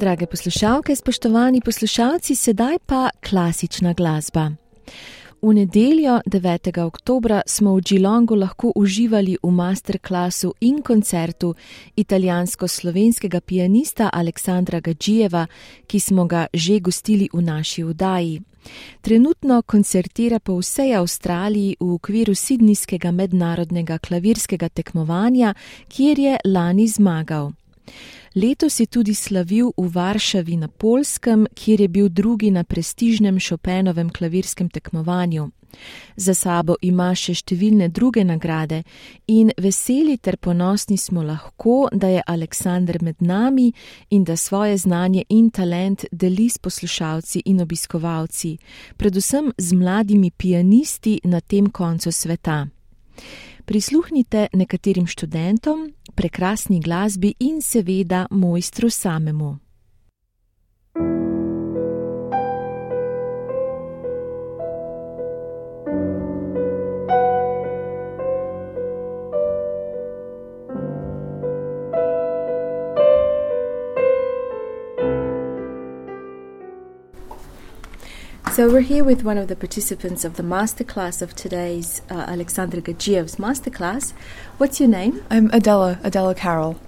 Drage poslušalke, spoštovani poslušalci, sedaj pa klasična glasba. V nedeljo 9. oktober smo v Džilongu lahko uživali v masterklasu in koncertu italijansko-slovenskega pianista Aleksandra Gađijeva, ki smo ga že gostili v naši vdaji. Trenutno koncertira po vsej Avstraliji v okviru Sidnijskega mednarodnega klavirskega tekmovanja, kjer je lani zmagal. Letos je tudi slavil v Varšavi na Polskem, kjer je bil drugi na prestižnem Šopenovem klavirskem tekmovanju. Za sabo ima še številne druge nagrade in veseli ter ponosni smo lahko, da je Aleksandr med nami in da svoje znanje in talent deli s poslušalci in obiskovalci, predvsem z mladimi pianisti na tem koncu sveta. Prisluhnite nekaterim študentom, prekrasni glasbi in seveda mojstru samemu. So we're here with one of the participants of the masterclass of today's uh, Alexandra Gajiev's masterclass. What's your name? I'm Adela, Adela Carroll.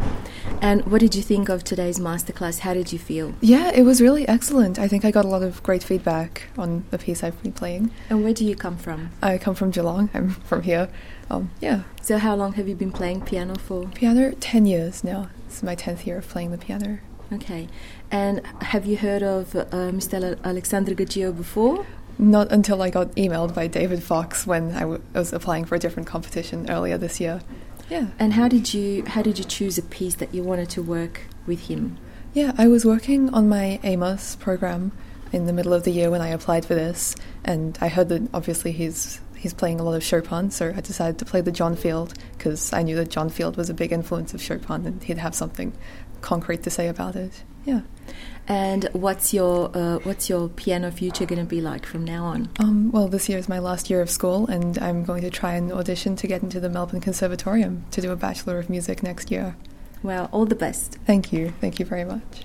And what did you think of today's masterclass? How did you feel? Yeah, it was really excellent. I think I got a lot of great feedback on the piece I've been playing. And where do you come from? I come from Geelong. I'm from here. Um, yeah. So how long have you been playing piano for? Piano, 10 years now. It's my 10th year of playing the piano. Okay. And have you heard of uh, Mr. Alexander Gagio before? Not until I got emailed by David Fox when I, w- I was applying for a different competition earlier this year. Yeah. And how did you how did you choose a piece that you wanted to work with him? Yeah, I was working on my Amos program in the middle of the year when I applied for this, and I heard that obviously he's he's playing a lot of Chopin, so I decided to play the John Field because I knew that John Field was a big influence of Chopin, and he'd have something concrete to say about it. Yeah. And what's your uh, what's your piano future going to be like from now on? Um, well, this year is my last year of school, and I'm going to try and audition to get into the Melbourne Conservatorium to do a Bachelor of Music next year. Well, all the best. Thank you. Thank you very much.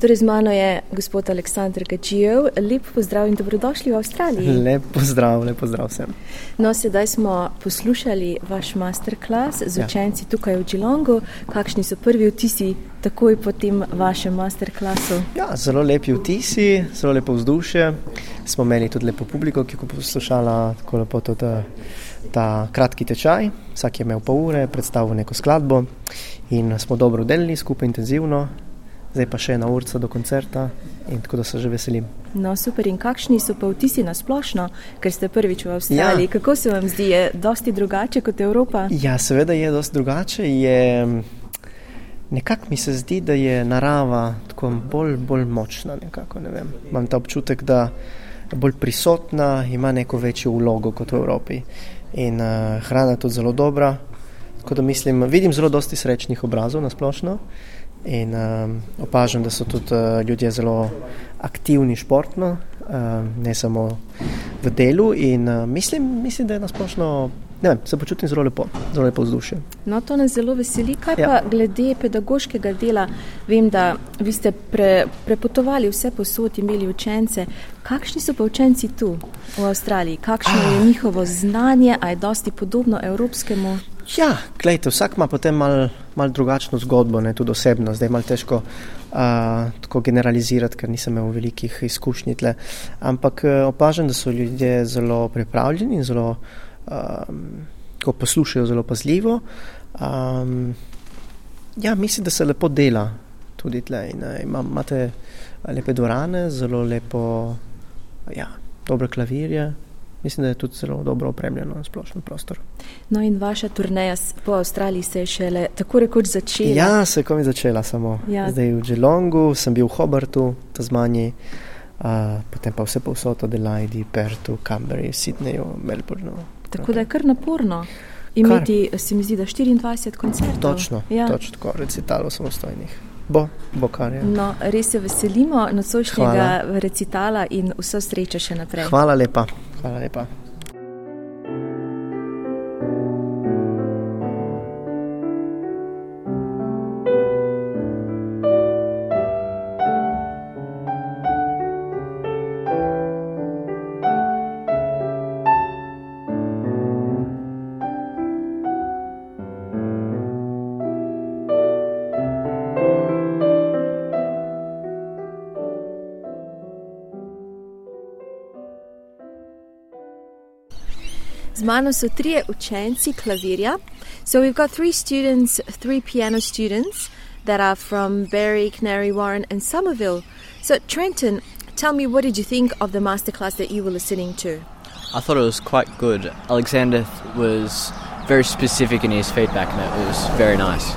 Torej, z mano je gospod Aleksandr Gačijev. Lep pozdrav in dobrodošli v Avstraliji. Lep pozdrav, lep pozdrav vsem. No, sedaj smo poslušali vaš masterclass z ja. učenci tukaj v Džilongu. Kakšni so prvi vtisi takoj po tem vašem masterclassu? Ja, zelo lepi vtisi, zelo lepo vzdušje. Smo imeli tudi lepo publiko, ki je poslušala tako lepo tudi ta, ta kratki tečaj. Vsak je imel pol ure, predstavil neko skladbo in smo dobro delali skupaj intenzivno zdaj pa še ena urca do koncerta in tako da se že veselim. No, super. In kakšni so pa vtisi na splošno, ker ste prvič v Avstraliji? Ja. Kako se vam zdi, je dosti drugače kot Evropa? Ja, seveda je dosti drugače. Je, nekako mi se zdi, da je narava tako bolj, bolj močna. Nekako, ne Imam ta občutek, da je bolj prisotna, ima neko večjo vlogo kot v Evropi. In uh, hrana je tudi zelo dobra. Tako da mislim, vidim zelo dosti srečnih obrazov na splošno. In um, opažam, da so tudi uh, ljudje zelo aktivni športno, um, ne samo v delu. In uh, mislim, mislim, da je nasplošno, ne vem, se počutim zelo lepo, zelo lepo vzdušje. No, to nas zelo veseli. Kaj ja. pa glede pedagoškega dela? Vem, da vi ste pre, prepotovali vse posod, imeli učence. Kakšni so pa učenci tu v Avstraliji? Kakšno je njihovo znanje, a je dosti podobno evropskemu? Ja, gledajte, vsak ima potem malo mal drugačno zgodbo, ne tudi osebno. Zdaj je malo težko uh, tako generalizirati, ker nisem imel velikih izkušnj tle. Ampak opažam, da so ljudje zelo pripravljeni in zelo. Uh, poslušajo zelo pazljivo. Um, ja, mislim, da se lepo dela tudi tle. Imate lepe dvorane, zelo lepo, ja, dobre klavirje. Mislim, da je tudi zelo dobro opremljeno na splošnem prostoru. No, in vaša turneja po Avstraliji se je šele tako rekoč začela. Ja, se je komi začela samo. Ja. Zdaj v Geelongu, sem bil v Hobartu, Tasmaniji, uh, potem pa vse povsod od Adelaide, Pertu, Canberra, Sydneyju, Melbourneu. Tako da je kar naporno imeti, kar? se mi zdi, da 24 koncertov. Točno, ja. točno tako, recitalo samostojnih. Bo, bo kar je. No, res se veselimo nocojšnjega recitala in vse sreče še naprej. Hvala lepa. Hvala lepa. Z mano so trije učenci klavirja. So we've got three students, three piano students that are from Berry, Canary Warren, and Somerville. So Trenton, tell me, what did you think of the masterclass that you were listening to? I thought it was quite good. Alexander was very specific in his feedback, and it was very nice.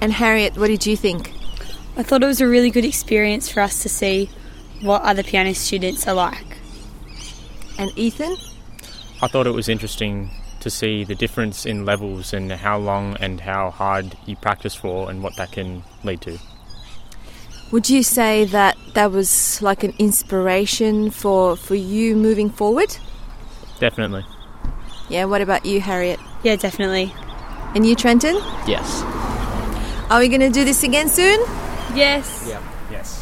And Harriet, what did you think? I thought it was a really good experience for us to see what other piano students are like. And Ethan? I thought it was interesting to see the difference in levels and how long and how hard you practice for and what that can lead to. Would you say that that was like an inspiration for, for you moving forward? Definitely. Yeah, what about you, Harriet? Yeah, definitely. And you, Trenton? Yes. Are we going to do this again soon? Yes. Yeah. Yes.